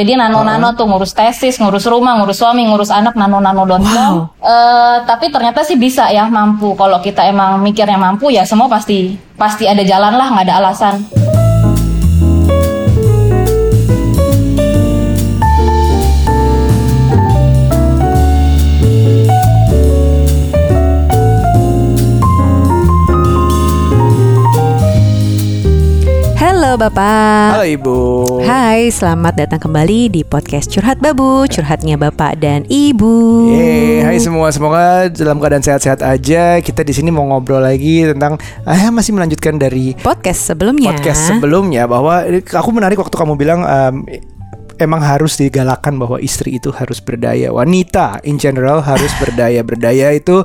Jadi nano-nano tuh ngurus tesis, ngurus rumah, ngurus suami, ngurus anak, nano-nano dot Wow. Eh, tapi ternyata sih bisa ya mampu. Kalau kita emang mikirnya mampu ya semua pasti pasti ada jalan lah, nggak ada alasan. Halo Bapak. Halo Ibu. Hai, selamat datang kembali di podcast Curhat Babu, curhatnya Bapak dan Ibu. Yeay, hai semua, semoga dalam keadaan sehat-sehat aja. Kita di sini mau ngobrol lagi tentang, ah masih melanjutkan dari Podcast sebelumnya. podcast sebelumnya bahwa aku menarik waktu kamu bilang em, emang harus digalakan bahwa istri itu harus berdaya. Wanita in general harus berdaya. Berdaya itu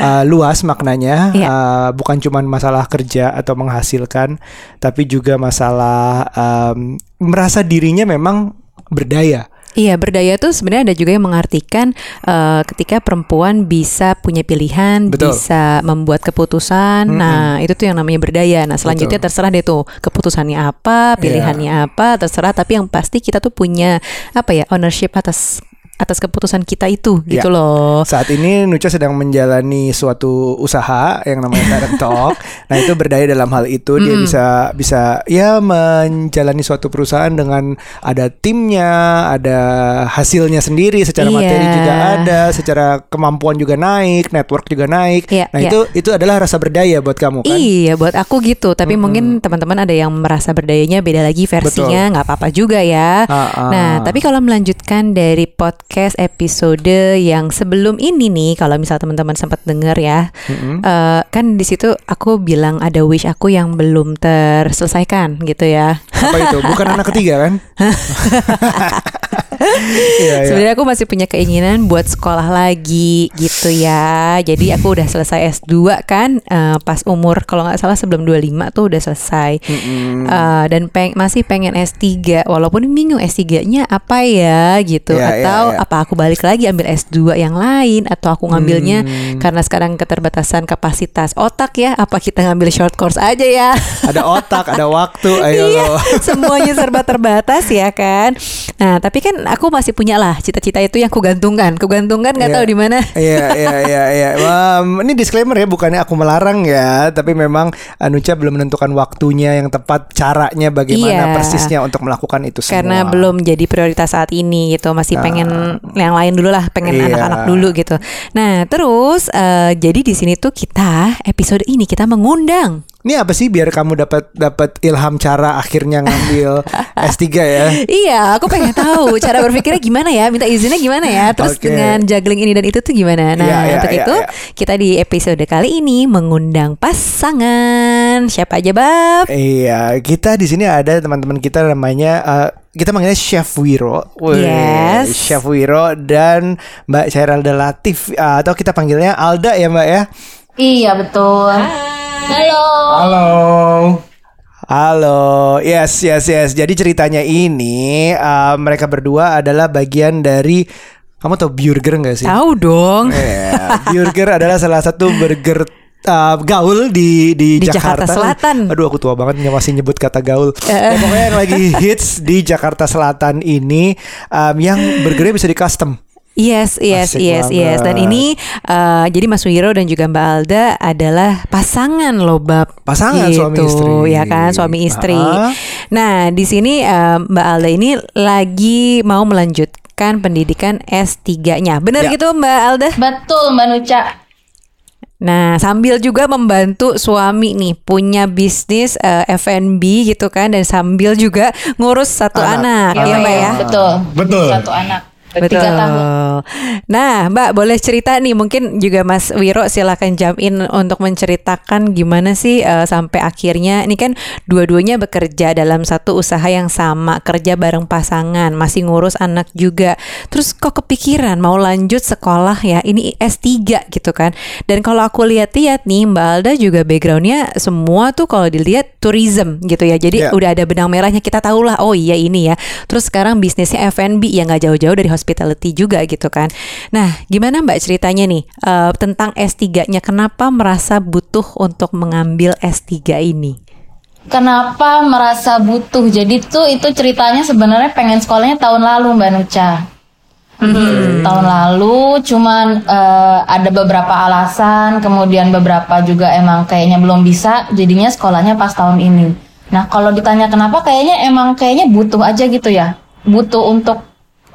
uh, luas maknanya, Iya. Uh, bukan cuma masalah kerja atau menghasilkan, tapi juga masalah em, merasa dirinya memang berdaya. Iya, berdaya tuh sebenarnya ada juga yang mengartikan eh, ketika perempuan bisa punya pilihan, Betul. bisa membuat keputusan. Nah, itu tuh yang namanya berdaya. Nah, selanjutnya terserah deh tuh keputusannya apa, pilihannya apa, terserah. Tapi yang pasti kita tuh punya apa ya ownership atas atas keputusan kita itu, Ya. gitu loh. Saat ini Nucha sedang menjalani suatu usaha yang namanya Parent Talk. nah itu berdaya dalam hal itu dia bisa bisa ya menjalani suatu perusahaan dengan ada timnya, ada hasilnya sendiri, secara Iya. materi juga ada, secara kemampuan juga naik, network juga naik. Iya, nah iya. itu itu adalah rasa berdaya buat kamu kan? Iya, buat aku gitu. Tapi mungkin teman-teman ada yang merasa berdayanya beda lagi versinya, nggak apa-apa juga ya. Ah, ah. Nah, tapi kalau melanjutkan dari podcast episode yang sebelum ini nih, kalau misal teman-teman sempat dengar ya, eh, kan di situ aku bilang ada wish aku yang belum terselesaikan gitu ya. Apa itu? Bukan anak ketiga kan? Iya, iya. Sebenarnya aku masih punya keinginan buat sekolah lagi gitu ya. Jadi aku udah selesai S2 kan eh, pas umur kalau nggak salah sebelum 25 tuh udah selesai. Eh, dan peng masih pengen S3 walaupun bingung S3-nya apa ya gitu Iya, iya, atau iya. Apa aku balik lagi ambil S2 yang lain atau aku ngambilnya Hmm. karena sekarang keterbatasan kapasitas otak ya apa kita ngambil short course aja ya. Ada otak, ada waktu, ayo Iya, semuanya serba terbatas ya kan. Nah, tapi kan aku masih punya lah cita-cita itu yang kugantungkan. Kugantungkan nggak Iya. tahu di mana. Iya iya iya iya. Ini disclaimer ya, bukannya aku melarang ya, tapi memang Anucha belum menentukan waktunya yang tepat, caranya bagaimana Iya. persisnya untuk melakukan itu semua. Karena belum jadi prioritas saat ini gitu, masih pengen yang lain dulu lah, pengen Iya. anak-anak dulu gitu. Nah, terus eh, jadi di sini tuh kita episode ini kita mengundang Ini apa sih biar kamu dapat dapat ilham cara akhirnya ngambil S3 ya? Iya, aku pengen tahu cara berpikirnya gimana ya, minta izinnya gimana ya, terus Oke. dengan juggling ini dan itu tuh gimana. Nah, Iya, iya, untuk iya, itu iya. kita di episode kali ini mengundang pasangan. Siapa aja, Bab? Iya, kita di sini ada teman-teman kita namanya eh, kita manggilnya Chef Wiro. Wih, Yes. Chef Wiro dan Mbak Syairalda Latif eh, atau kita panggilnya Alda ya, Mbak ya. Iya betul. Halo. Halo. Halo, yes, yes, yes. Jadi ceritanya ini uh, mereka berdua adalah bagian dari kamu tahu burger nggak sih? Tahu dong. Iya, burger adalah salah satu burger uh, gaul di di, Di Jakarta Selatan. Aduh, aku tua banget masih nyebut kata gaul. Ya, pokoknya yang lagi hits di Jakarta Selatan ini um, yang burgernya bisa di custom. Yes, yes, Asik yes, yes. Dan banget. ini eh, jadi Mas Wiro dan juga Mbak Alda adalah pasangan loh, Bab. Pasangan suami istri. ya kan, suami istri. Ah. Nah, di sini eh, Mbak Alda ini lagi mau melanjutkan pendidikan S3-nya. Benar Ya. gitu Mbak Alda? Betul Mbak Nuca. Nah, sambil juga membantu suami nih punya bisnis eh, F&B gitu kan dan sambil juga ngurus satu anak, Anak. ya Mbak ya. Betul. Betul. Satu anak. Betul. Tiga tahun. Nah, Mbak boleh cerita nih mungkin juga Mas Wiro silakan jump in untuk menceritakan gimana sih eh, sampai akhirnya ini kan dua-duanya bekerja dalam satu usaha yang sama, kerja bareng pasangan, masih ngurus anak juga. Terus kok kepikiran mau lanjut sekolah ya? Ini S3 gitu kan. Dan kalau aku lihat-lihat nih Mbak Alda juga backgroundnya semua tuh kalau dilihat tourism gitu ya. Jadi Ya. udah ada benang merahnya kita tahu lah oh iya ini ya. Terus sekarang bisnisnya F&B ya nggak jauh-jauh dari hospitality juga gitu kan. Nah, gimana Mbak ceritanya nih eh, tentang S3-nya kenapa merasa butuh untuk mengambil S3 ini? kenapa merasa butuh? Jadi tuh itu ceritanya sebenarnya pengen sekolahnya tahun lalu Mbak Nucha. Tahun lalu cuman eh, ada beberapa alasan, kemudian beberapa juga emang kayaknya belum bisa, jadinya sekolahnya pas tahun ini. Nah kalau ditanya kenapa, kayaknya emang kayaknya butuh aja gitu ya, butuh untuk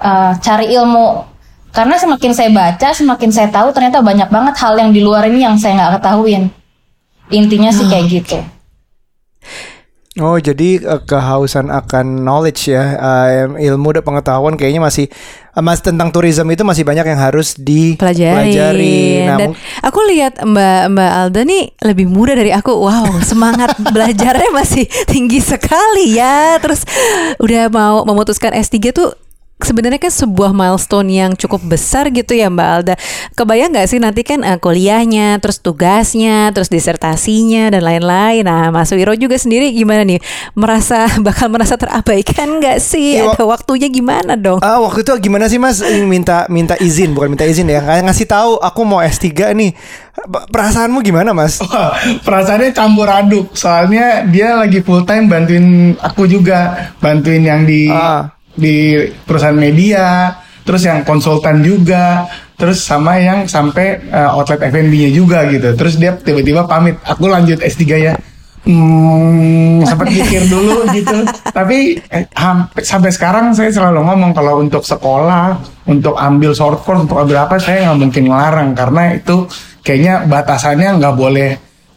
eh, cari ilmu. Karena semakin saya baca, semakin saya tahu ternyata banyak banget hal yang di luar ini yang saya nggak ketahuin. Intinya sih kayak gitu. Oh jadi eh, kehausan akan knowledge ya eh, ilmu dan pengetahuan kayaknya masih mas tentang tourism itu masih banyak yang harus dipelajari. pelajari. Nah, Dan aku lihat Mbak Mbak Alda nih lebih muda dari aku. Wow, semangat belajarnya masih tinggi sekali ya. Terus udah mau memutuskan S3 tuh sebenarnya kan sebuah milestone yang cukup besar gitu ya Mbak Alda. Kebayang nggak sih nanti kan eh, kuliahnya, terus tugasnya, terus disertasinya dan lain-lain. Nah, Mas Wiro juga sendiri gimana nih? Merasa bakal merasa terabaikan nggak sih? Iya, Ada waktunya gimana dong? Ah waktu itu gimana sih mas minta minta izin bukan minta izin ya kayak ngasih tahu aku mau S3 nih perasaanmu gimana mas? Wah, perasaannya campur aduk soalnya dia lagi full time bantuin aku juga bantuin yang di Ah. Di perusahaan media terus yang konsultan juga terus sama yang sampai uh, outlet F&B-nya juga gitu. Terus dia tiba-tiba pamit aku lanjut S3 ya. Hmm, sempat pikir dulu gitu. Tapi eh, sampai sekarang saya selalu ngomong kalau untuk sekolah untuk ambil short course untuk ambil apa saya nggak mungkin ngelarang. Karena itu kayaknya batasannya nggak boleh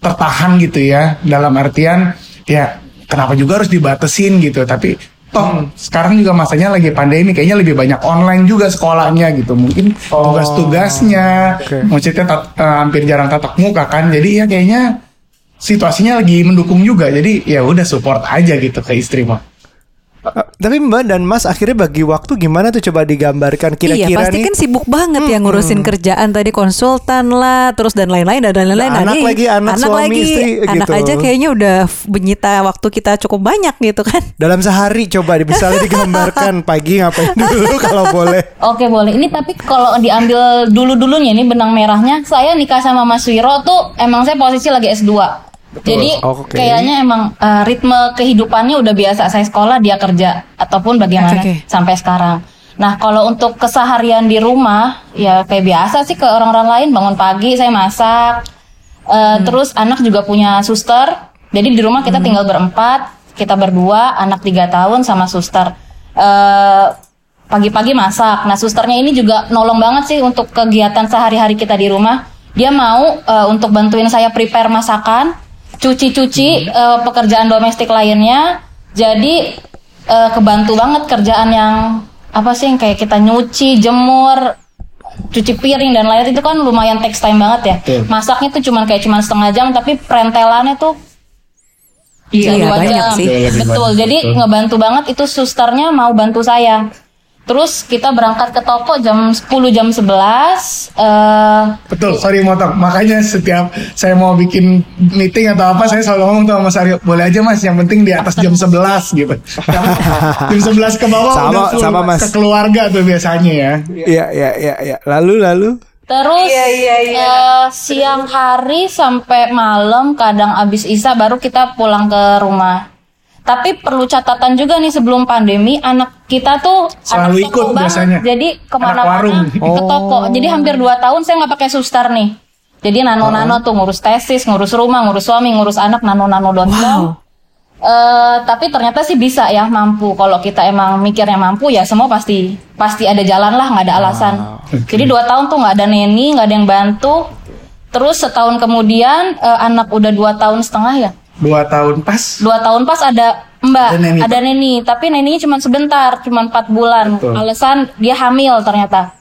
tertahan gitu ya. Dalam artian ya kenapa juga harus dibatesin gitu. Tapi toh sekarang juga masanya lagi pandemi kayaknya lebih banyak online juga sekolahnya gitu. Mungkin tugas-tugasnya Oke. maksudnya tat- eh, hampir jarang tatap muka kan. Jadi ya kayaknya situasinya lagi mendukung juga. Jadi ya udah support aja gitu ke istri mah tapi mbak dan mas akhirnya bagi waktu gimana tuh coba digambarkan iya kira-kira pasti nih kan sibuk banget ya ngurusin kerjaan tadi konsultan lah terus dan lain-lain dan lain-lain Nah, anak nih, lagi, anak suami, istri, anak gitu. aja kayaknya udah menyita waktu kita cukup banyak gitu kan dalam sehari coba misalnya digambarkan pagi ngapain dulu kalau boleh. Oke boleh. Ini tapi kalau diambil dulu-dulunya ini benang merahnya, saya nikah sama Mas Wiro tuh emang saya posisi lagi S2. Jadi Oke. kayaknya emang eh, ritme kehidupannya udah biasa saya sekolah dia kerja ataupun bagaimana oke. sampai sekarang. Nah kalau untuk keseharian di rumah ya kayak biasa sih ke orang-orang lain bangun pagi saya masak. Eh, Terus anak juga punya suster. Jadi di rumah kita tinggal berempat, kita berdua, anak tiga tahun sama suster. Eh, pagi-pagi masak. Nah, susternya ini juga nolong banget sih untuk kegiatan sehari-hari kita di rumah. Dia mau eh, untuk bantuin saya prepare masakan, cuci-cuci eh, pekerjaan domestik lainnya. Jadi eh, kebantu banget kerjaan yang apa sih yang kayak kita nyuci, jemur, cuci piring dan lain itu kan lumayan text time banget ya. Betul. Masaknya tuh cuman kayak cuman setengah jam tapi perentelannya tuh Iya, banyak jam. sih. Betul. Jadi betul. ngebantu banget itu susternya mau bantu saya. Terus kita berangkat ke toko jam 10 jam 11 eh Betul, sorry motong. Makanya setiap saya mau bikin meeting atau apa, saya selalu ngomong tuh sama Mas Aryo, boleh aja Mas, yang penting di atas jam 11 gitu. jam 11 ke bawah Sama- udah full sama, Mas. ke keluarga tuh biasanya ya. Iya iya iya iya. Lalu lalu Terus eh, siang hari sampai malam kadang abis isa baru kita pulang ke rumah. Tapi perlu catatan juga nih sebelum pandemi anak kita tuh Selalu anak ikut banget. biasanya. Jadi ke mana-mana warung. ke toko. Jadi hampir 2 tahun saya nggak pakai suster nih. Jadi nano-nano tuh ngurus tesis, ngurus rumah, ngurus suami, ngurus anak, nano-nano.com. Wow. Eh, tapi ternyata sih bisa ya mampu. Kalau kita emang mikirnya mampu ya semua pasti pasti ada jalan lah, nggak ada alasan. Jadi dua tahun tuh nggak ada neni, nggak ada yang bantu. Terus setahun kemudian eh, anak udah dua tahun setengah ya. Dua tahun pas. Dua tahun pas ada mbak, Ada neni, ada neni. Tapi neninya cuma sebentar, cuma empat bulan. Betul. Alasan dia hamil ternyata.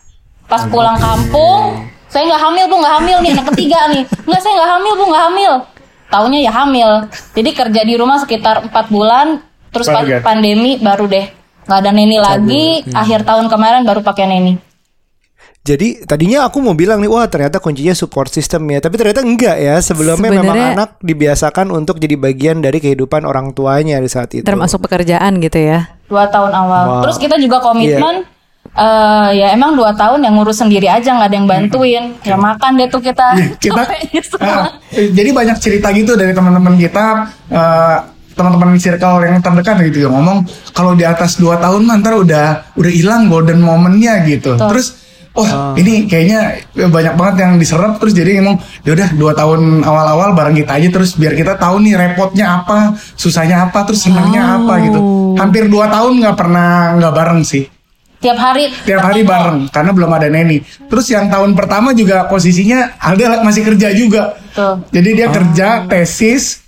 Pas pulang kampung, saya nggak hamil bu, nggak hamil nih anak ketiga nih. Nggak saya nggak hamil bu, nggak hamil. Taunya ya hamil. Jadi kerja di rumah sekitar empat bulan, terus Baru pas pandemi baru deh nggak ada neni lagi. Akhir tahun kemarin baru pakai neni. Jadi tadinya aku mau bilang nih wah ternyata kuncinya support system ya tapi ternyata enggak ya sebelumnya memang Sebenarnya- anak dibiasakan untuk jadi bagian dari kehidupan orang tuanya di saat itu. termasuk pekerjaan gitu ya dua tahun awal. Wow. Terus kita juga komitmen eh ya emang dua tahun yang ngurus sendiri aja nggak ada yang bantuin. Ya makan deh tuh kita. Iya, kita eh, jadi banyak cerita gitu dari teman-teman kita eh, teman-teman circle yang terdekat gitu ya ngomong kalau di atas 2 tahun mah ntar udah udah hilang golden momennya gitu. Betul. Terus wah ini kayaknya banyak banget yang diserap terus jadi ngomong ya udah dua tahun awal-awal bareng kita aja terus biar kita tahu nih repotnya apa, susahnya apa, terus senangnya apa gitu. Hampir dua tahun nggak pernah nggak bareng sih. Tiap hari. Tiap hari ketemu. bareng karena belum ada Neni. Terus yang tahun pertama juga posisinya Alda masih kerja juga. Betul. Jadi dia kerja tesis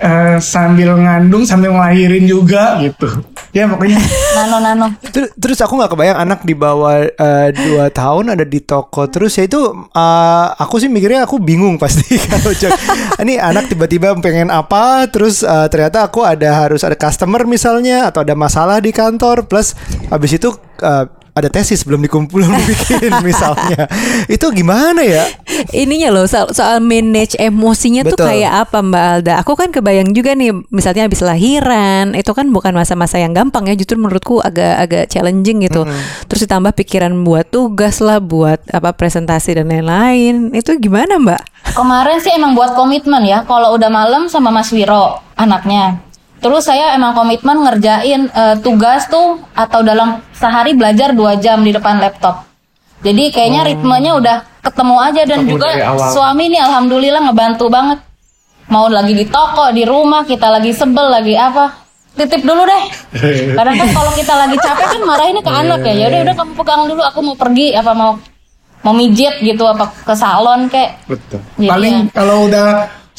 eh, sambil ngandung sambil ngelahirin juga gitu. Ya pokoknya Nano nano. Ter- Terus aku nggak kebayang anak di bawah eh, dua tahun ada di toko terus ya itu eh, aku sih mikirnya aku bingung pasti kalau cek ini anak tiba-tiba pengen apa terus eh, ternyata aku ada harus ada customer misalnya atau ada masalah di kantor plus habis itu eh, ada tesis belum dikumpul belum dibikin misalnya itu gimana ya Ininya loh soal, soal manage emosinya tuh Betul. kayak apa Mbak Alda? Aku kan kebayang juga nih, misalnya habis lahiran, itu kan bukan masa-masa yang gampang ya, justru menurutku agak-agak challenging gitu. Terus ditambah pikiran buat tugas lah, buat apa presentasi dan lain-lain. Itu gimana Mbak? Kemarin sih emang buat komitmen ya. Kalau udah malam sama Mas Wiro anaknya. Terus saya emang komitmen ngerjain eh, tugas tuh atau dalam sehari belajar dua jam di depan laptop. Jadi kayaknya ritmenya udah ketemu aja dan Ketemu juga suami nih alhamdulillah ngebantu banget. Mau lagi di toko, di rumah, kita lagi sebel, lagi apa? Titip dulu deh. Kadang kan kalau kita lagi capek kan marahinnya ke anak ya. Ya udah udah kamu pegang dulu, aku mau pergi apa mau mau mijit gitu apa ke salon kayak betul. Jadi Paling ya. kalau udah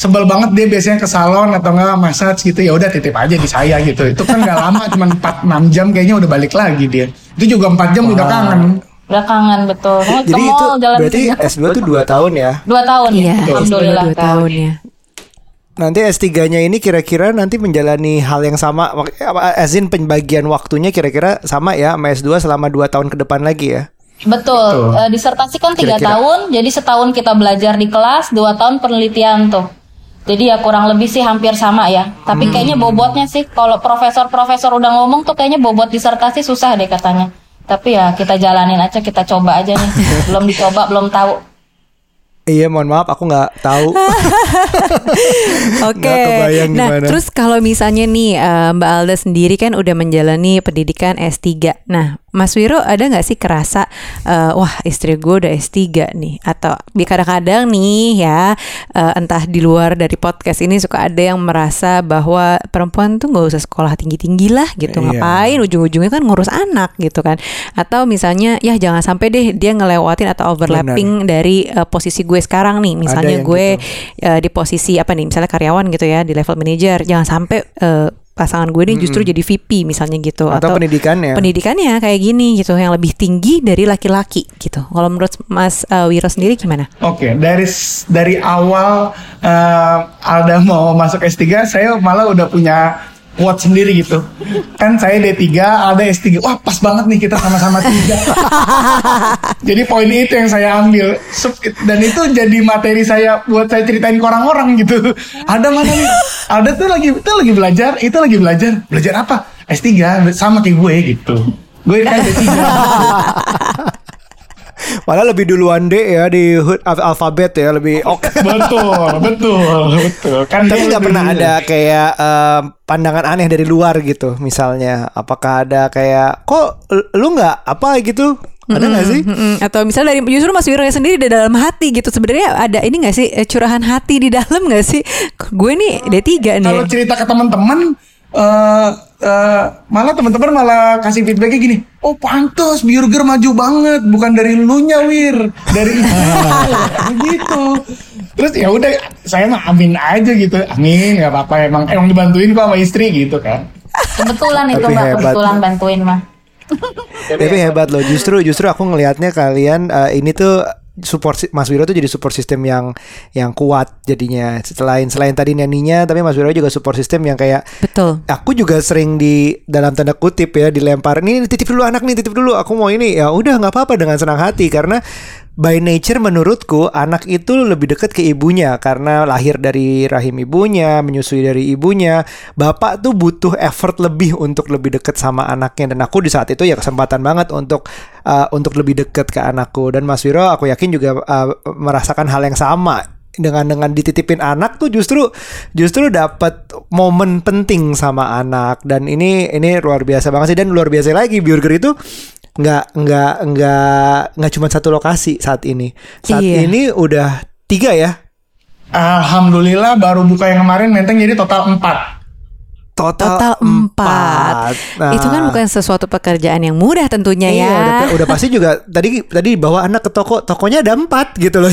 sebel banget dia biasanya ke salon atau enggak massage gitu ya udah titip aja di saya gitu. Itu kan nggak lama cuma 4 6 jam kayaknya udah balik lagi dia. Itu juga 4 jam udah kangen. Udah kangen betul. Ke jadi itu jalan berarti ke- S2 tuh dua tahun ya dua tahun. Iya, Alhamdulillah. dua tahun ya. Nanti S3-nya ini kira-kira nanti menjalani hal yang sama apa, as in pembagian waktunya kira-kira sama ya sama S2 selama 2 tahun ke depan lagi ya. Betul. Eh, disertasi kan tiga Kira-kira. tahun, jadi setahun kita belajar di kelas, dua tahun penelitian tuh. Jadi ya kurang lebih sih hampir sama ya. Tapi Hmm. kayaknya bobotnya sih kalau profesor-profesor udah ngomong tuh kayaknya bobot disertasi susah deh katanya. Tapi ya kita jalanin aja, kita coba aja nih. belum dicoba, belum tahu. Iya, mohon maaf aku nggak tahu. Oke. Kebayang Nah, gimana. terus kalau misalnya nih eh, Mbak Alda sendiri kan udah menjalani pendidikan S3. Nah, Mas Wiro ada nggak sih kerasa eh, wah istri gue udah S3 nih? Atau bi- kadang-kadang nih ya eh, entah di luar dari podcast ini suka ada yang merasa bahwa perempuan tuh nggak usah sekolah tinggi-tinggi lah gitu. Iya. ngapain ujung-ujungnya kan ngurus anak gitu kan. Atau misalnya ya jangan sampai deh dia ngelewatin atau overlapping dari eh, posisi gue sekarang nih. Misalnya gue gitu. eh, di posisi apa nih misalnya karyawan gitu ya di level manager. Jangan sampai eh, pasangan gue nih justru jadi VP misalnya gitu Atau pendidikannya. pendidikannya kayak gini gitu yang lebih tinggi dari laki-laki gitu kalau menurut Mas eh, Wiro sendiri gimana? Oke, dari s- dari awal eh, Alda mau masuk S3, saya malah udah punya quote sendiri gitu. Kan saya D3, Alda S3. Wah, pas banget nih kita sama-sama tiga. jadi poin itu yang saya ambil. Dan itu jadi materi saya buat saya ceritain ke orang-orang gitu. Ada mana nih? Alda tuh lagi itu lagi belajar, itu lagi belajar. Belajar apa? S3 sama kayak gue gitu. Gue kan D3. Malah lebih duluan D ya di huruf al- alfabet ya, lebih oke. betul, betul, betul. Kan Tapi nggak pernah ada kayak eh, pandangan aneh dari luar gitu, misalnya. Apakah ada kayak kok lu nggak apa gitu? Ada nggak sih? Mm-mm. Atau misalnya dari justru Mas Wiro sendiri di dalam hati gitu sebenarnya ada ini gak sih eh, curahan hati di dalam gak sih? Gue nih D3 nih. kalau cerita ke teman-teman eh eh, malah teman-teman malah kasih feedbacknya gini oh pantas burger maju banget bukan dari lu nya wir. Dari gitu terus ya udah saya mah amin aja gitu. Amin nggak apa-apa emang emang dibantuin kok sama istri gitu kan. Kebetulan itu Mbak, kebetulan bantuin mah. Tapi hebat loh. Justru justru aku ngelihatnya kalian eh, ini tuh support Mas Wiro tuh jadi support system yang yang kuat jadinya. Selain selain tadi nyanyinya, tapi Mas Wiro juga support system yang kayak Betul. aku juga sering di dalam tanda kutip ya dilempar nih titip dulu anak nih titip dulu aku mau ini ya udah nggak apa-apa dengan senang hati karena by nature menurutku anak itu lebih dekat ke ibunya karena lahir dari rahim ibunya menyusui dari ibunya. Bapak tuh butuh effort lebih untuk lebih dekat sama anaknya. Dan aku di saat itu ya kesempatan banget untuk uh, untuk lebih dekat ke anakku. Dan Mas Wiro aku yakin juga uh, merasakan hal yang sama. Dengan dengan dititipin anak tuh justru justru dapat momen penting sama anak. Dan ini ini luar biasa banget sih. Dan luar biasa lagi burger itu nggak nggak nggak nggak cuma satu lokasi saat ini. Saat Iya. ini udah tiga ya? Alhamdulillah baru buka yang kemarin menteng jadi total 4 total, Total empat. Nah, Itu kan bukan sesuatu pekerjaan yang mudah tentunya Iya, ya. udah, udah pasti juga tadi tadi bawa anak ke toko, tokonya ada empat gitu loh.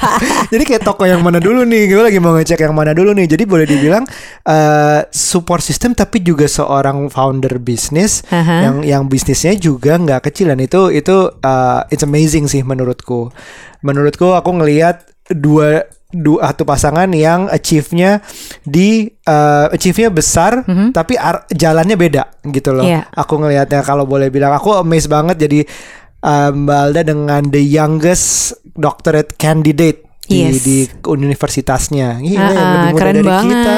Jadi kayak toko yang mana dulu nih, gue lagi mau ngecek yang mana dulu nih. Jadi boleh dibilang eh, support system tapi juga seorang founder bisnis Aha. yang yang bisnisnya juga nggak kecil dan itu itu eh, it's amazing sih menurutku. Menurutku aku ngelihat dua dua satu pasangan yang achieve-nya di eh, achieve-nya besar tapi ar- jalannya beda gitu loh. Iya. Aku ngelihatnya kalau boleh bilang aku amazed banget jadi uh, Mbak Alda dengan the youngest doctorate candidate di, Yes. di universitasnya. Lebih ah, muda keren dari banget. kita.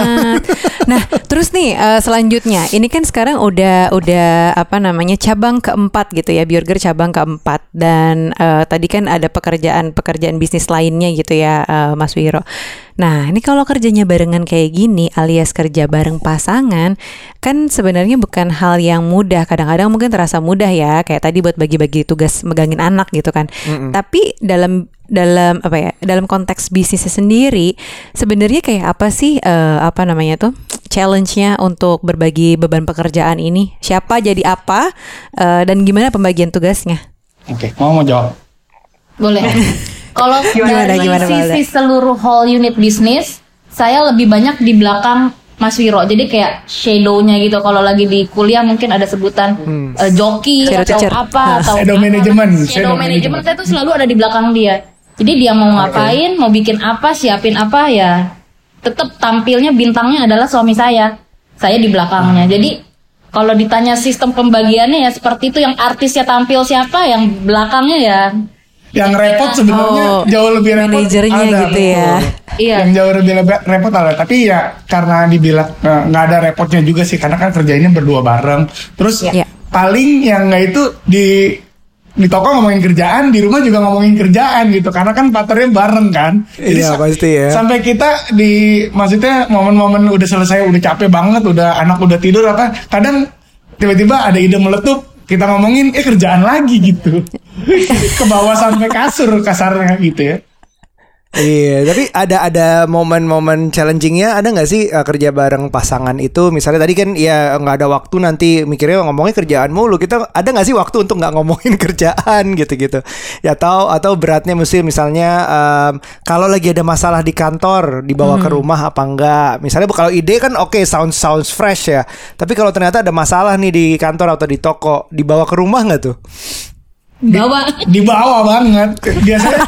nah, terus nih eh, selanjutnya, ini kan sekarang udah udah apa namanya cabang keempat gitu ya, Burger cabang keempat dan eh, tadi kan ada pekerjaan-pekerjaan bisnis lainnya gitu ya, eh, Mas Wiro. Nah, ini kalau kerjanya barengan kayak gini, alias kerja bareng pasangan, kan sebenarnya bukan hal yang mudah. Kadang-kadang mungkin terasa mudah ya, kayak tadi buat bagi-bagi tugas megangin anak gitu kan. Tapi dalam dalam apa ya dalam konteks bisnisnya sendiri sebenarnya kayak apa sih eh, apa namanya tuh challenge-nya untuk berbagi beban pekerjaan ini siapa jadi apa eh, dan gimana pembagian tugasnya Oke, mau mau jawab. Boleh. Kalau Gimana, dari gimana, sisi Balda? seluruh whole unit bisnis, saya lebih banyak di belakang Mas Wiro. Jadi kayak shadow-nya gitu. Kalau lagi di kuliah mungkin ada sebutan eh, joki Shadow atau teacher. apa atau Shadow management, shadow Shadow management management. saya tuh selalu ada di belakang dia. Jadi dia mau ngapain, mau bikin apa, siapin apa ya, tetap tampilnya bintangnya adalah suami saya. Saya di belakangnya. Jadi kalau ditanya sistem pembagiannya ya seperti itu yang artisnya tampil siapa, yang belakangnya ya Yang repot sebenarnya Oh, jauh lebih repot. manajernya ada, gitu ya. Iya. Yang jauh lebih repot ada. Tapi ya karena dibilang eh, nggak ada repotnya juga sih karena kan kerjainnya berdua bareng. Terus Iya. paling yang nggak itu di di toko ngomongin kerjaan, di rumah juga ngomongin kerjaan gitu. Karena kan partnernya bareng kan. Iya, sa- pasti ya. Sampai kita di maksudnya momen-momen udah selesai, udah capek banget, udah anak udah tidur apa, kadang tiba-tiba ada ide meletup kita ngomongin eh kerjaan lagi gitu. Ke bawah sampai kasur kasarnya gitu ya Iya, tapi ada ada momen-momen challengingnya ada nggak sih uh, kerja bareng pasangan itu? Misalnya tadi kan ya nggak ada waktu nanti mikirnya ngomongin kerjaan mulu. Kita ada nggak sih waktu untuk nggak ngomongin kerjaan gitu-gitu? Ya atau atau beratnya mesti misalnya um, kalau lagi ada masalah di kantor dibawa ke rumah apa enggak? Misalnya kalau ide kan oke sounds sounds fresh ya. Tapi kalau ternyata ada masalah nih di kantor atau di toko dibawa ke rumah nggak tuh? Bawa di bawah banget. Biasanya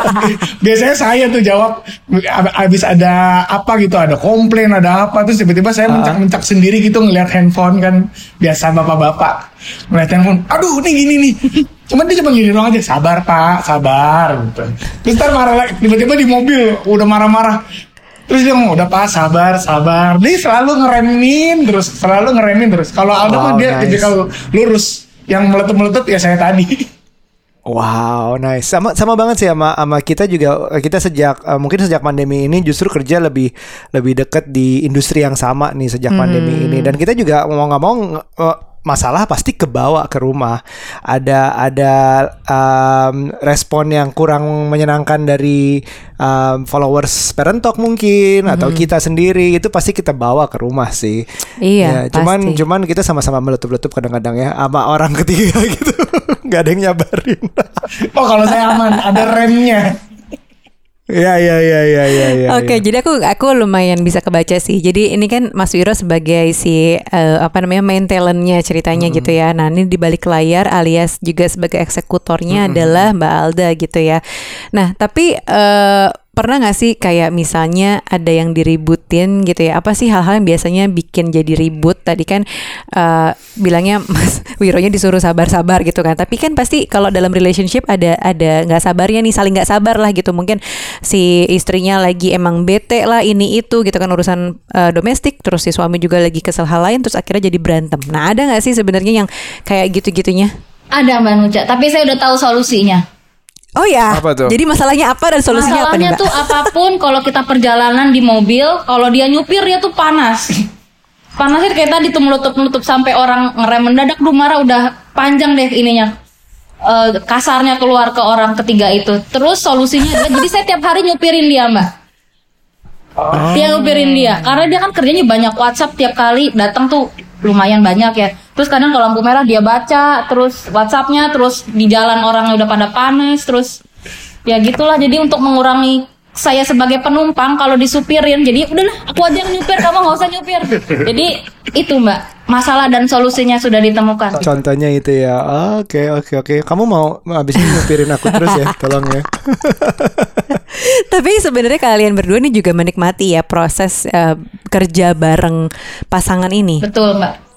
biasanya saya tuh jawab ab- abis ada apa gitu ada komplain ada apa. Terus tiba-tiba saya mencak-mencak sendiri gitu ngeliat handphone kan. Biasa bapak-bapak ngeliat handphone aduh nih gini nih cuman dia cuma gini doang aja sabar pak sabar. Gitu. Terus ntar marah lagi tiba-tiba di mobil udah marah-marah. Terus dia ngomong udah pak sabar sabar. Dia selalu ngeremin terus Selalu ngeremin terus. Kalau Aldo Wow, mah dia nice. tipikal lurus Yang meletup-meletup ya saya tadi Wow, nice. Sama sama banget sih sama sama kita juga kita sejak eh, mungkin sejak pandemi ini justru kerja lebih lebih dekat di industri yang sama nih sejak pandemi ini dan kita juga mau nggak mau eh, masalah pasti kebawa ke rumah. Ada ada um, respon yang kurang menyenangkan dari um, followers Parent Talk mungkin atau kita sendiri itu pasti kita bawa ke rumah sih. Iya, Ya, cuman pasti. cuman kita sama-sama meletup-letup kadang-kadang ya sama orang ketiga gitu. nggak ada yang nyabarin. Oh kalau saya aman, ada remnya. Iya iya iya iya iya. iya, Oke, iya. jadi aku aku lumayan bisa kebaca sih. Jadi ini kan Mas Wiro sebagai si eh, apa namanya main talentnya ceritanya gitu ya. Nah ini di balik layar alias juga sebagai eksekutornya adalah Mbak Alda gitu ya. Nah tapi eh, pernah nggak sih kayak misalnya ada yang diributin gitu ya? Apa sih hal-hal yang biasanya bikin jadi ribut? Tadi kan eh, bilangnya Mas Wironya disuruh sabar-sabar gitu kan. Tapi kan pasti kalau dalam relationship ada ada nggak sabarnya nih, saling nggak sabar lah gitu. Mungkin si istrinya lagi emang bete lah ini itu gitu kan urusan eh, domestik. Terus si suami juga lagi kesel hal lain. Terus akhirnya jadi berantem. Nah ada nggak sih sebenarnya yang kayak gitu-gitunya? ada Mbak Nuca, tapi saya udah tahu solusinya. Oh ya. Apa tuh? Jadi masalahnya apa dan solusinya apa nih, Masalahnya Mbak? tuh apa pun kalau kita perjalanan di mobil, kalau dia nyupir dia tuh panas. Panasnya kayak tadi tuh melutup-melutup sampai orang ngerem mendadak duh marah udah panjang deh ininya. Eh, kasarnya keluar ke orang ketiga itu. Terus solusinya adalah jadi saya tiap hari nyupirin dia, Mbak. Dia nyupirin dia karena dia kan kerjanya banyak WhatsApp tiap kali datang tuh lumayan banyak ya. Terus kadang kalau lampu merah dia baca, terus WhatsAppnya, terus di jalan orang udah pada panas, terus ya gitulah. Jadi untuk mengurangi saya sebagai penumpang kalau disupirin, jadi udahlah aku aja yang nyupir, kamu nggak usah nyupir. Jadi itu mbak, masalah dan solusinya sudah ditemukan. Contohnya itu ya. Oke, oke, oke. Kamu mau abis ini nyupirin aku terus ya, tolong ya. Tapi sebenarnya kalian berdua nih juga menikmati ya proses eh, kerja bareng pasangan ini. Betul mbak.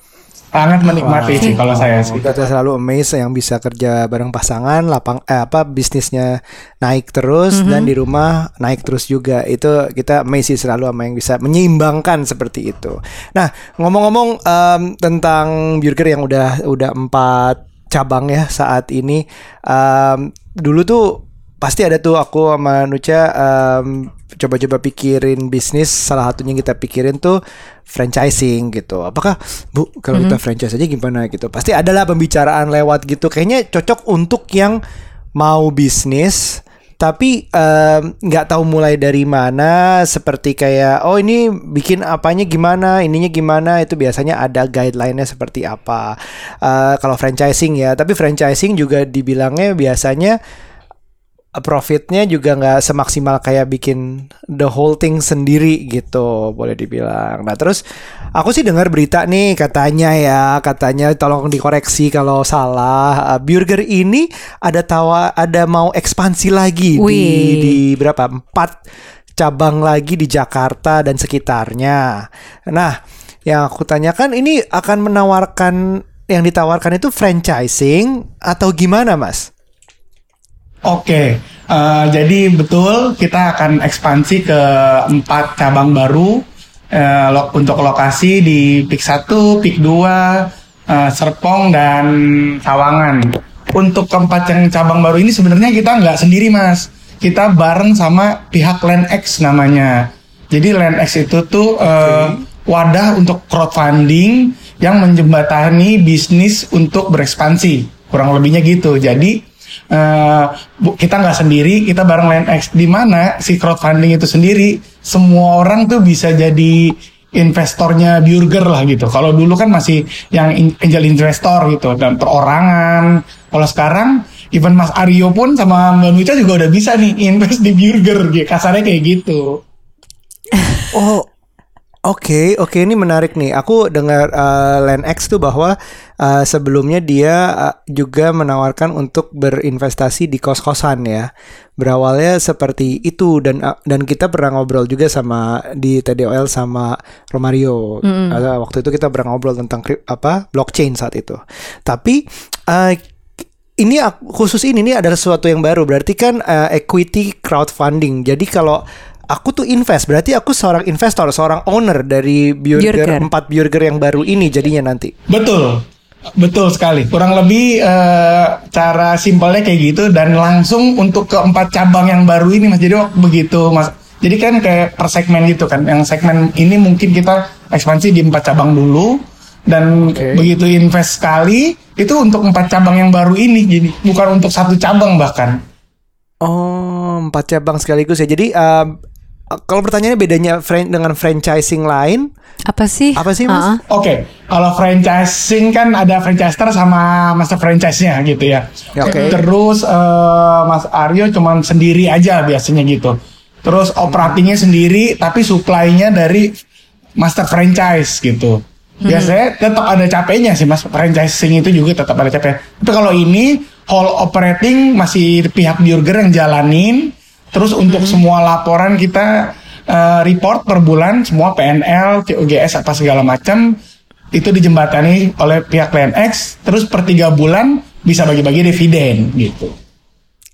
Sangat menikmati sih kalau saya sih. Kita selalu amazed yang bisa kerja bareng pasangan, lapang eh, apa bisnisnya naik terus dan di rumah naik terus juga. Itu kita amazed sih selalu sama yang bisa menyeimbangkan seperti itu. Nah, ngomong-ngomong em, tentang burger yang udah udah empat cabang ya saat ini. em, dulu tuh pasti ada tuh aku sama Nucha em, coba-coba pikirin bisnis salah satunya yang kita pikirin tuh franchising gitu. Apakah bu kalau kita franchise aja gimana gitu? Pasti adalah pembicaraan lewat gitu. Kayaknya cocok untuk yang mau bisnis tapi nggak tahu mulai dari mana. Seperti kayak oh ini bikin apanya gimana ininya gimana itu biasanya ada guideline-nya seperti apa. Eh, kalau franchising ya tapi franchising juga dibilangnya biasanya profitnya juga nggak semaksimal kayak bikin the whole thing sendiri gitu boleh dibilang. Nah terus aku sih dengar berita nih katanya ya katanya tolong dikoreksi kalau salah. Uh, burger ini ada tawa ada mau ekspansi lagi di di berapa empat cabang lagi di Jakarta dan sekitarnya. Nah yang aku tanyakan ini akan menawarkan yang ditawarkan itu franchising atau gimana mas? Oke, eh, jadi betul kita akan ekspansi ke empat cabang baru lo- untuk lokasi di PIK 1, PIK 2, eh, Serpong dan Sawangan. Untuk keempat yang cabang baru ini sebenarnya kita nggak sendiri mas, kita bareng sama pihak Land X namanya. Jadi Land X itu tuh eh, wadah untuk crowdfunding yang menjembatani bisnis untuk berekspansi, kurang lebihnya gitu. Jadi Bu- kita nggak sendiri, kita bareng Line X di mana si crowdfunding itu sendiri semua orang tuh bisa jadi investornya burger lah gitu. Kalau dulu kan masih yang angel investor gitu dan perorangan. Kalau sekarang even Mas Aryo pun sama Mbak Nucha juga udah bisa nih invest di burger. Kasarnya kayak gitu. Oh, oke, oke ini menarik nih. Aku dengar uh, Land X tuh bahwa uh, sebelumnya dia uh, juga menawarkan untuk berinvestasi di kos-kosan ya. Berawalnya seperti itu dan uh, dan kita pernah ngobrol juga sama di TDOL sama Romario. Uh, waktu itu kita pernah ngobrol tentang apa blockchain saat itu. Tapi uh, ini khusus ini nih adalah sesuatu yang baru. Berarti kan uh, equity crowdfunding. Jadi kalau aku tuh invest, berarti aku seorang investor, seorang owner dari burger, Burger. empat burger yang baru ini jadinya nanti. Betul, betul sekali. Kurang lebih eh, cara simpelnya kayak gitu dan langsung untuk keempat cabang yang baru ini mas. Jadi waktu begitu mas. Jadi kan kayak per segmen gitu kan. Yang segmen ini mungkin kita ekspansi di empat cabang dulu dan Oke. begitu invest sekali itu untuk empat cabang yang baru ini. Jadi bukan untuk satu cabang bahkan. Oh, empat cabang sekaligus ya. Jadi um, kalau pertanyaannya bedanya fran- dengan franchising lain, Apa sih? Apa sih, Mas? Ah, ah. Oke, kalau franchising kan ada franchiser sama master franchise-nya gitu ya. Ya, oke. Terus eh, Mas Aryo cuman sendiri aja biasanya gitu. Terus operatingnya sendiri tapi supply-nya dari master franchise gitu. Biasanya tetap ada capeknya sih Mas franchising itu juga tetap ada capek. Tapi kalau ini whole operating masih pihak burger yang jalanin. Terus untuk semua laporan kita eh, report per bulan semua PNL, COGS apa segala macam itu dijembatani oleh pihak LNX. Terus per tiga bulan bisa bagi-bagi dividen gitu.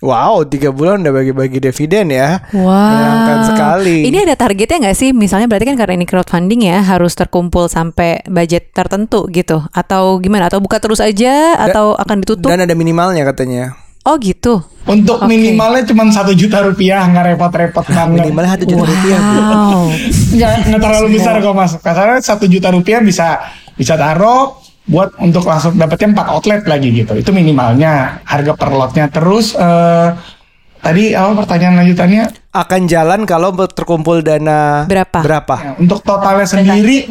wow, tiga bulan udah bagi-bagi dividen ya. Wow. Menyenangkan sekali. Ini ada targetnya nggak sih? Misalnya berarti kan karena ini crowdfunding ya harus terkumpul sampai budget tertentu gitu, atau gimana? Atau buka terus aja? Atau akan ditutup? Dan ada minimalnya katanya. Oh gitu. Untuk Oke. minimalnya cuma satu juta rupiah, nggak repot-repot banget. Minimalnya satu juta rupiah. Bu. Wow. nggak nggak terlalu besar kok mas kasarnya satu juta rupiah bisa bisa taruh buat untuk langsung dapetnya empat outlet lagi gitu itu minimalnya harga per lotnya terus eh, tadi apa pertanyaan lanjutannya Akan jalan kalau terkumpul dana Berapa? Berapa? Ya, untuk totalnya sendiri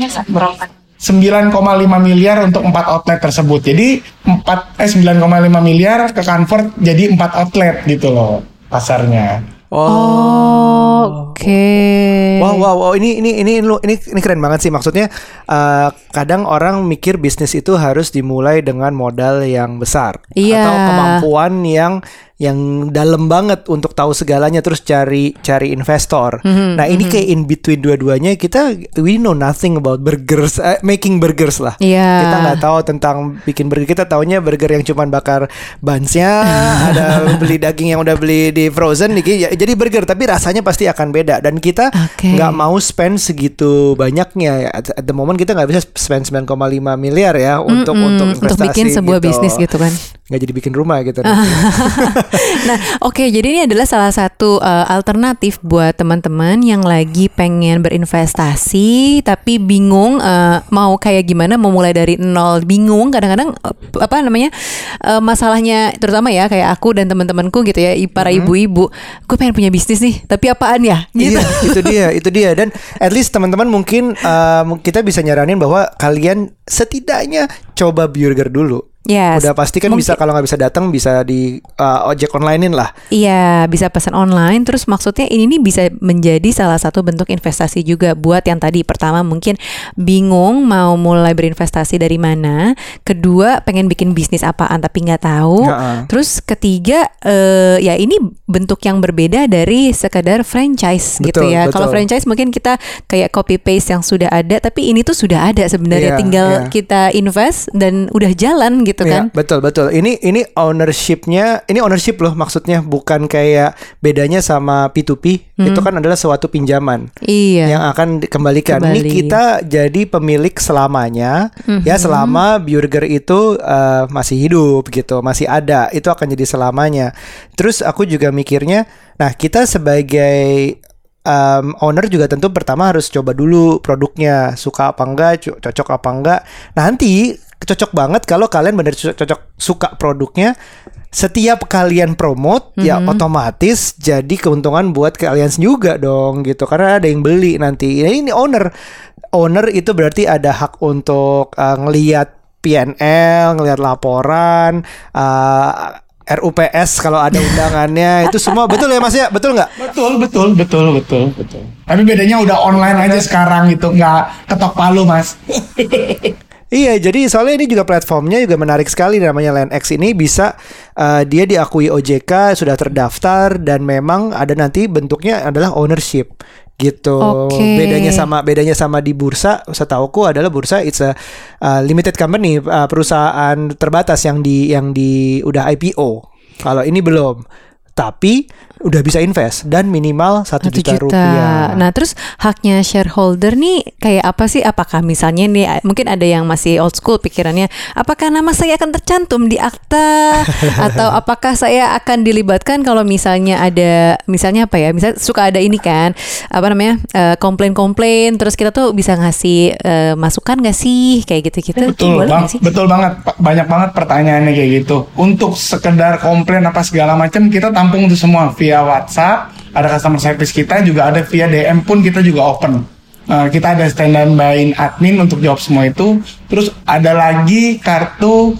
9,5 miliar untuk empat outlet tersebut. Jadi 4 eh 9,5 miliar ke convert jadi empat outlet gitu loh pasarnya. Oh, Oke. Wow, wow, wow, ini ini ini ini ini keren banget sih. Maksudnya eh, kadang orang mikir bisnis itu harus dimulai dengan modal yang besar Iya. atau kemampuan yang yang dalam banget untuk tahu segalanya terus cari cari investor. Mhm, nah, ini kayak in between dua-duanya kita we know nothing about burgers, eh, making burgers lah. Iya. Kita nggak tahu tentang bikin burger. Kita taunya burger yang cuman bakar bansnya, ada beli daging yang udah beli di frozen ya- jadi burger tapi rasanya pasti akan beda dan kita nggak mau spend segitu banyaknya at, at the moment kita nggak bisa spend 9,5 miliar ya untuk Mm-mm, untuk untuk investasi bikin sebuah bisnis gitu kan. nggak jadi bikin rumah gitu nah, oke, jadi ini adalah salah satu uh, alternatif buat teman-teman yang lagi pengen berinvestasi tapi bingung uh, mau kayak gimana, mau mulai dari nol, bingung. Kadang-kadang uh, apa namanya uh, masalahnya, terutama ya kayak aku dan teman-temanku gitu ya, para ibu-ibu, gue pengen punya bisnis nih, tapi apaan ya? Gitu. Iya, itu dia, itu dia. Dan at least teman-teman mungkin uh, kita bisa nyaranin bahwa kalian setidaknya coba burger dulu. Yes. Udah pasti kan bisa kalau nggak bisa datang bisa di uh, ojek onlinein lah. Iya, bisa pesan online. Terus maksudnya ini nih bisa menjadi salah satu bentuk investasi juga buat yang tadi pertama mungkin bingung mau mulai berinvestasi dari mana. Kedua pengen bikin bisnis apaan tapi nggak tahu. Ya. Terus ketiga eh, ya ini bentuk yang berbeda dari sekedar franchise gitu Betul, ya. betul. Kalau franchise mungkin kita kayak copy paste yang sudah ada, tapi ini tuh sudah ada sebenarnya. Iya, Tinggal iya. kita invest dan udah jalan gitu kan. Iya, betul betul. Ini ini ownershipnya, ini ownership loh maksudnya bukan kayak bedanya sama P2P. Itu kan adalah suatu pinjaman Iya. yang akan dikembalikan. Ini Kembali. kita jadi pemilik selamanya, ya selama burger itu eh, masih hidup gitu, masih ada, itu akan jadi selamanya. Terus aku juga mikirnya, nah kita sebagai um, owner juga tentu pertama harus coba dulu produknya suka apa enggak co- cocok apa enggak nanti cocok banget kalau kalian benar cocok, cocok suka produknya setiap kalian promote ya otomatis jadi keuntungan buat kalian juga dong gitu. Karena ada yang beli nanti. Ini, ini owner. Owner itu berarti ada hak untuk uh, ngelihat PNL ngelihat laporan uh, RUPS kalau ada undangannya. Itu semua betul ya Mas ya? Betul nggak? Betul betul betul betul betul. Tapi bedanya udah online aja sekarang itu nggak ketok palu mas Iya, jadi soalnya ini juga platformnya juga menarik sekali namanya LandX ini bisa uh, dia diakui OJK sudah terdaftar dan memang ada nanti bentuknya adalah ownership gitu. Oke. Bedanya sama bedanya sama di bursa, setauku adalah bursa it's a uh, limited company, uh, perusahaan terbatas yang di yang di udah IPO. Kalau ini belum. Tapi udah bisa invest dan minimal satu juta, juta. rupiah. Nah, terus haknya shareholder nih kayak apa sih? Apakah misalnya nih mungkin ada yang masih old school pikirannya, apakah nama saya akan tercantum di akta atau apakah saya akan dilibatkan kalau misalnya ada misalnya apa ya? Misal suka ada ini kan, apa namanya? eh, komplain-komplain terus kita tuh bisa ngasih eh, masukan gak sih kayak gitu-gitu? betul Boleh bang sih? betul banget banyak banget pertanyaannya kayak gitu untuk sekedar komplain apa segala macam kita tampung itu semua via WhatsApp ada customer service kita juga ada via DM pun kita juga open. Eh, kita ada standby admin untuk jawab semua itu. Terus ada lagi kartu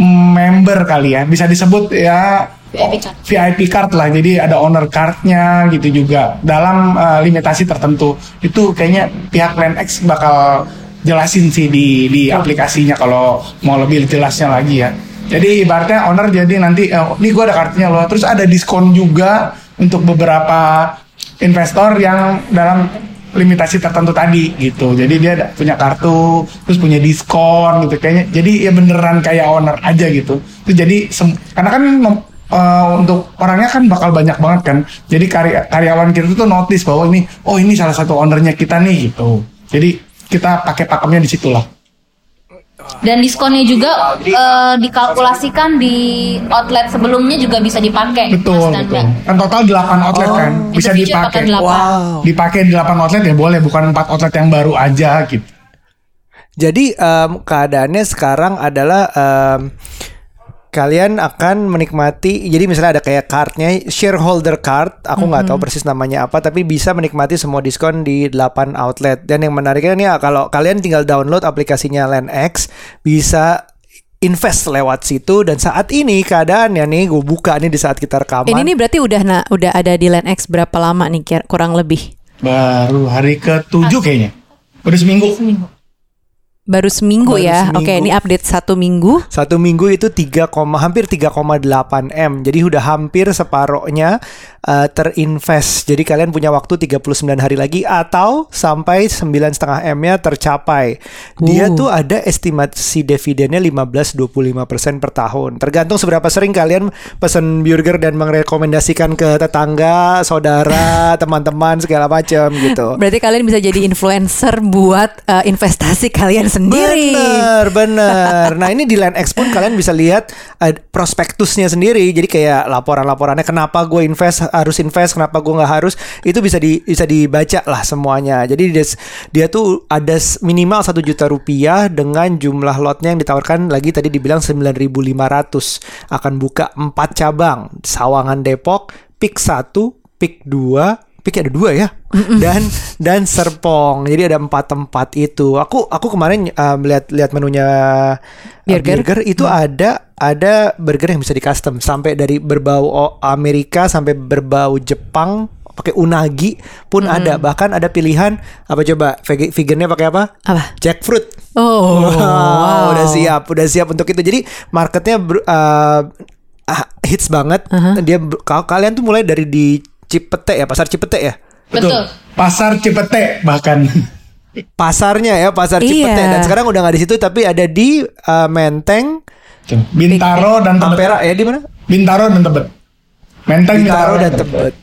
member kali ya. Bisa disebut ya VIP card. VIP card lah. Jadi ada owner cardnya gitu juga. Dalam eh, limitasi tertentu. Itu kayaknya pihak LandX bakal jelasin sih di di aplikasinya kalau mau lebih jelasnya lagi ya jadi ibaratnya owner jadi nanti eh, nih gue ada kartunya loh. Terus ada diskon juga untuk beberapa investor yang dalam limitasi tertentu tadi gitu. Jadi dia punya kartu terus punya diskon gitu. Kayaknya jadi ya beneran kayak owner aja gitu. Itu jadi karena kan eh, untuk orangnya kan bakal banyak banget kan. Jadi karya karyawan kita tuh notice bahwa ini oh ini salah satu ownernya kita nih gitu. Jadi kita pakai pakemnya di lah Dan diskonnya juga eh, dikalkulasikan di outlet sebelumnya juga bisa dipakai. Betul, Mas dan betul. Mbak. Kan total 8 outlet kan. Bisa dipakai. Wow. Dipakai di 8 outlet ya boleh, bukan 4 outlet yang baru aja gitu. Jadi em, keadaannya sekarang adalah em, kalian akan menikmati. Jadi misalnya ada kayak cardnya shareholder card. Aku nggak tahu persis namanya apa, tapi bisa menikmati semua diskon di 8 outlet. Dan yang menariknya nih kalau kalian tinggal download aplikasinya LandX bisa invest lewat situ dan saat ini keadaannya nih gue buka nih di saat kita rekaman Ini nih berarti udah nah, udah ada di Line X berapa lama nih kurang lebih? Baru hari ke-7 kayaknya. Udah seminggu. Baru seminggu Baru ya. seminggu. Oke, ini update satu minggu. Satu minggu itu 3, hampir 3,8 M. Jadi udah hampir separohnya uh, terinvest. Jadi kalian punya waktu 39 hari lagi atau sampai 9,5 M-nya tercapai. Dia Uh. tuh ada estimasi dividennya 15-25% per tahun. Tergantung seberapa sering kalian pesen burger dan merekomendasikan ke tetangga, saudara, teman-teman segala macam gitu. Berarti kalian bisa jadi influencer buat eh, investasi kalian sendiri. Bener, bener. Nah ini di Line X pun kalian bisa lihat eh, prospektusnya sendiri. Jadi kayak laporan-laporannya kenapa gue invest harus invest, kenapa gue nggak harus itu bisa di bisa dibaca lah semuanya. Jadi dia, dia tuh ada minimal satu juta rupiah dengan jumlah lotnya yang ditawarkan lagi tadi dibilang 9.500 akan buka 4 cabang Sawangan Depok, Pik 1, Pik 2, Pik ada dua ya. Dan dan Serpong. Jadi ada empat tempat itu. Aku aku kemarin uh, melihat lihat menunya uh, Burger? itu ada ada burger yang bisa di custom sampai dari berbau Amerika sampai berbau Jepang pakai unagi pun ada. Bahkan ada pilihan apa coba? Vegannya pakai apa? Apa? jackfruit. Oh, Wow, wow. udah siap, udah siap untuk itu. Jadi marketnya ber- uh, hits banget. Dia ber- kal- kalian tuh mulai dari di Cipete ya, pasar Cipete ya. Betul. Pasar Cipete bahkan. Pasarnya ya, pasar Iya. Cipete. Dan sekarang udah nggak di situ, tapi ada di uh, Menteng, Bintaro dan Tebet. Ampera ya di mana? Bintaro dan Tebet. Menteng Bintaro dan Tebet.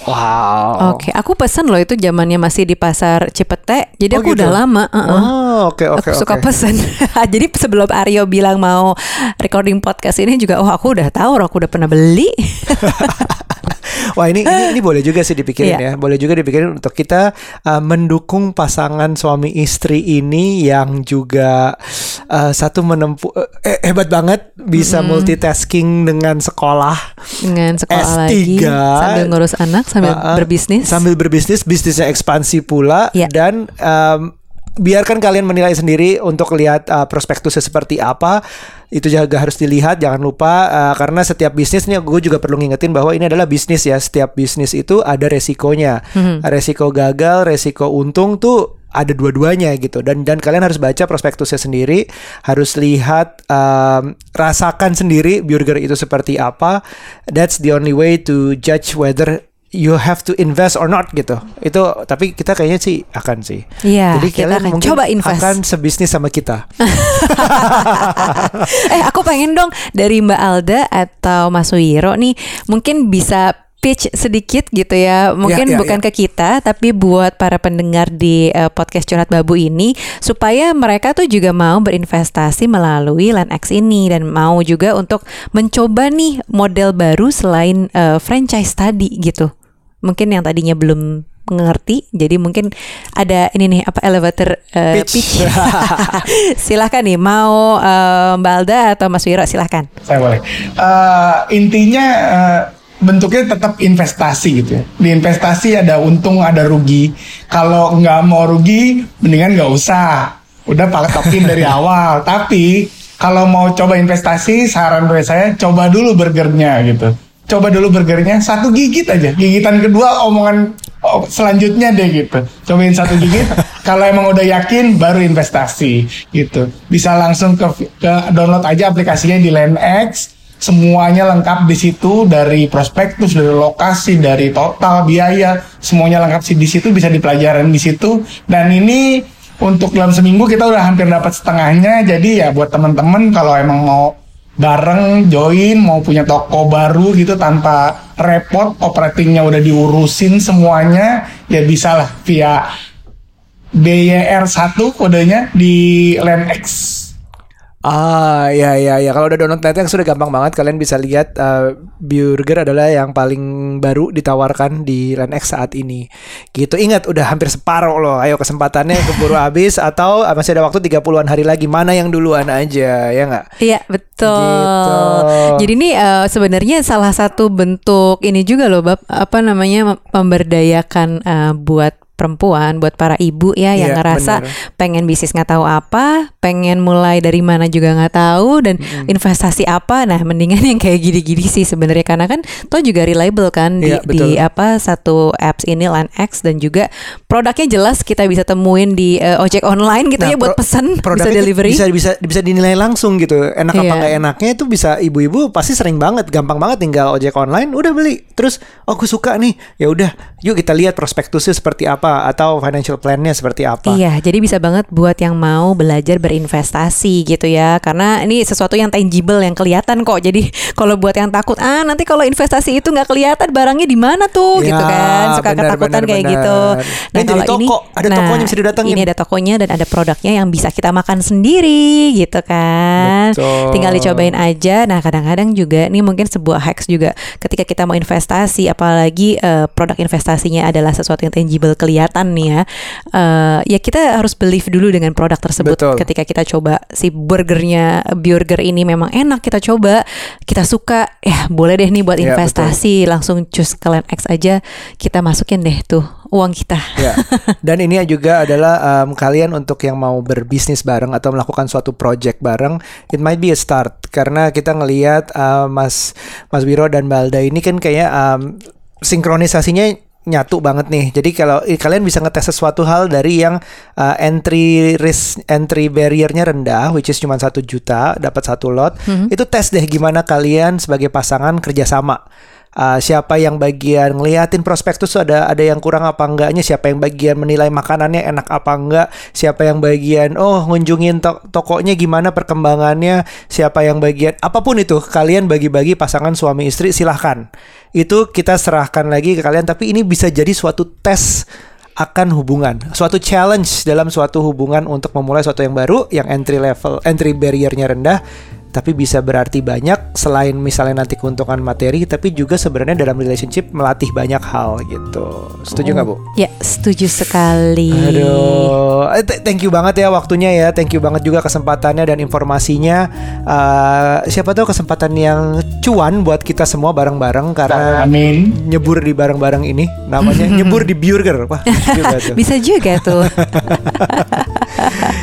Wow. Oke, aku pesen loh itu zamannya masih di pasar Cipete. Jadi Oh, aku gitu? udah lama. uh-uh. Oh, oke oke aku suka oke. pesen. Jadi sebelum Aryo bilang mau recording podcast ini juga, oh aku udah tahu, aku udah pernah beli. Wah ini, ini ini boleh juga sih dipikirin Iya. ya. Boleh juga dipikirin untuk kita uh, mendukung pasangan suami istri ini yang juga uh, satu menempuh eh, hebat banget bisa multitasking dengan sekolah. Dengan sekolah S3. lagi sambil ngurus anak sambil Uh, uh, berbisnis. Sambil berbisnis, bisnisnya ekspansi pula Iya. dan um, biarkan kalian menilai sendiri untuk lihat uh, prospektusnya seperti apa. Itu juga harus dilihat, jangan lupa uh, karena setiap bisnis nih gue juga perlu ngingetin bahwa ini adalah bisnis ya. Setiap bisnis itu ada resikonya. Resiko gagal, resiko untung tuh ada dua-duanya gitu. Dan dan kalian harus baca prospektusnya sendiri harus lihat um, rasakan sendiri burger itu seperti apa. That's the only way to judge whether you have to invest or not gitu. Itu tapi kita kayaknya sih akan sih. Iya, jadi kita kalian akan mungkin coba invest. akan sebisnis sama kita. Eh aku pengen dong dari Mbak Alda atau Mas Wiro nih mungkin bisa pitch sedikit gitu ya mungkin Ya, ya, bukan ya. ke kita tapi buat para pendengar di eh, podcast curhat babu ini supaya mereka tuh juga mau berinvestasi melalui LandX ini dan mau juga untuk mencoba nih model baru selain eh, franchise tadi gitu mungkin yang tadinya belum mengerti jadi mungkin ada ini nih apa elevator eh, Pitch. pitch silahkan nih mau eh, Mbak Alda atau Mas Wiro silahkan Saya boleh. Eh, intinya eh, bentuknya tetap investasi gitu ya. Di investasi ada untung, ada rugi. Kalau nggak mau rugi, mendingan nggak usah. Udah patokin dari awal. Tapi kalau mau coba investasi, saran dari saya coba dulu burgernya gitu. Coba dulu burgernya satu gigit aja. Gigitan kedua omongan oh, selanjutnya deh gitu. Cobain satu gigit. kalau emang udah yakin, baru investasi gitu. Bisa langsung ke, ke download aja aplikasinya di LandX semuanya lengkap di situ dari prospektus dari lokasi dari total biaya semuanya lengkap sih di situ bisa dipelajarin di situ. Dan ini untuk dalam seminggu kita udah hampir dapat setengahnya. Jadi ya buat teman-teman kalau emang mau bareng join mau punya toko baru gitu tanpa repot operatingnya udah diurusin semuanya ya bisa lah via BYR 1 kodenya di LandX Ah ya ya ya kalau udah download Netflix sudah gampang banget kalian bisa lihat uh, Burger adalah yang paling baru ditawarkan di Line X saat ini. Gitu ingat udah hampir separuh loh. Ayo kesempatannya keburu habis atau uh, masih ada waktu 30-an hari lagi. Mana yang duluan aja ya nggak? Iya betul. Gitu. Jadi ini uh, sebenarnya salah satu bentuk ini juga loh, bab apa namanya mem- memberdayakan uh, buat perempuan, buat para ibu ya yang Iya, ngerasa bener. pengen bisnis nggak tahu apa, pengen mulai dari mana juga nggak tahu dan investasi apa. Nah, mendingan yang kayak gini-gini sih sebenarnya karena kan toh juga reliable kan di, Iya, di apa satu apps ini Line X dan juga produknya jelas kita bisa temuin di uh, ojek online gitu Nah, ya buat pro- pesan bisa tuh delivery. bisa bisa bisa dinilai langsung gitu enak apa Iya. nggak enaknya itu bisa ibu-ibu pasti sering banget gampang banget tinggal ojek online udah beli terus oh aku suka nih ya udah yuk kita lihat prospektusnya seperti apa atau financial plan-nya seperti apa Iya, jadi bisa banget buat yang mau belajar berinvestasi gitu ya. Karena ini sesuatu yang tangible yang kelihatan kok. Jadi kalau buat yang takut, ah nanti kalau investasi itu nggak kelihatan barangnya di mana tuh Ya, gitu kan. Suka benar, ketakutan benar, kayak benar. gitu. Ini jadi toko, ada tokonya bisa didatengin. Ini ada tokonya dan ada produknya yang bisa kita makan sendiri gitu kan. Betul. Tinggal dicobain aja. Nah, kadang-kadang juga nih mungkin sebuah hacks juga ketika kita mau investasi apalagi eh, produk investasinya adalah sesuatu yang tangible kelihatan nih ya. Eh, ya kita harus believe dulu dengan produk tersebut Betul. ketika kita coba si burgernya burger ini memang enak kita coba kita suka ya boleh deh nih buat Ya, investasi langsung cus ke Line X aja kita masukin deh tuh uang kita Ya. Dan ini juga adalah um, kalian untuk yang mau berbisnis bareng atau melakukan suatu project bareng, it might be a start karena kita ngelihat uh, Mas Mas Wiro dan Balda ini kan kayak um, sinkronisasinya nyatu banget nih. Jadi kalau eh, kalian bisa ngetes sesuatu hal dari yang uh, entry risk entry barriernya rendah, which is cuma satu juta dapat satu lot, itu tes deh gimana kalian sebagai pasangan kerjasama. Uh, siapa yang bagian ngeliatin prospektus ada ada yang kurang apa enggaknya? Siapa yang bagian menilai makanannya enak apa enggak? Siapa yang bagian oh ngunjungin to- tokonya gimana perkembangannya? Siapa yang bagian apa pun itu kalian bagi-bagi pasangan suami istri silahkan. Itu kita serahkan lagi ke kalian tapi ini bisa jadi suatu tes akan hubungan suatu challenge dalam suatu hubungan untuk memulai suatu yang baru yang entry level entry barriernya rendah tapi bisa berarti banyak selain misalnya nanti keuntungan materi tapi juga sebenarnya dalam relationship melatih banyak hal gitu. Setuju nggak bu? ya setuju sekali. Aduh, eh, th- thank you banget ya waktunya ya, thank you banget juga kesempatannya dan informasinya. Eh, siapa tahu kesempatan yang cuan buat kita semua bareng-bareng karena Amin. nyebur di bareng-bareng ini, namanya nyebur di burger, wah bisa juga tuh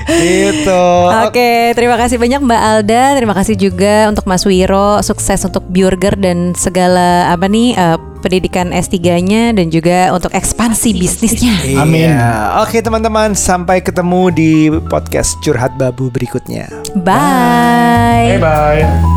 gitu. Oke, terima kasih banyak Mbak Alda. Terima kasih juga untuk Mas Wiro. Sukses untuk Burger dan segala apa nih eh, pendidikan S3-nya dan juga untuk ekspansi bisnisnya. Amin. Iya. Oke teman-teman, sampai ketemu di podcast curhat babu berikutnya. Bye. Bye bye.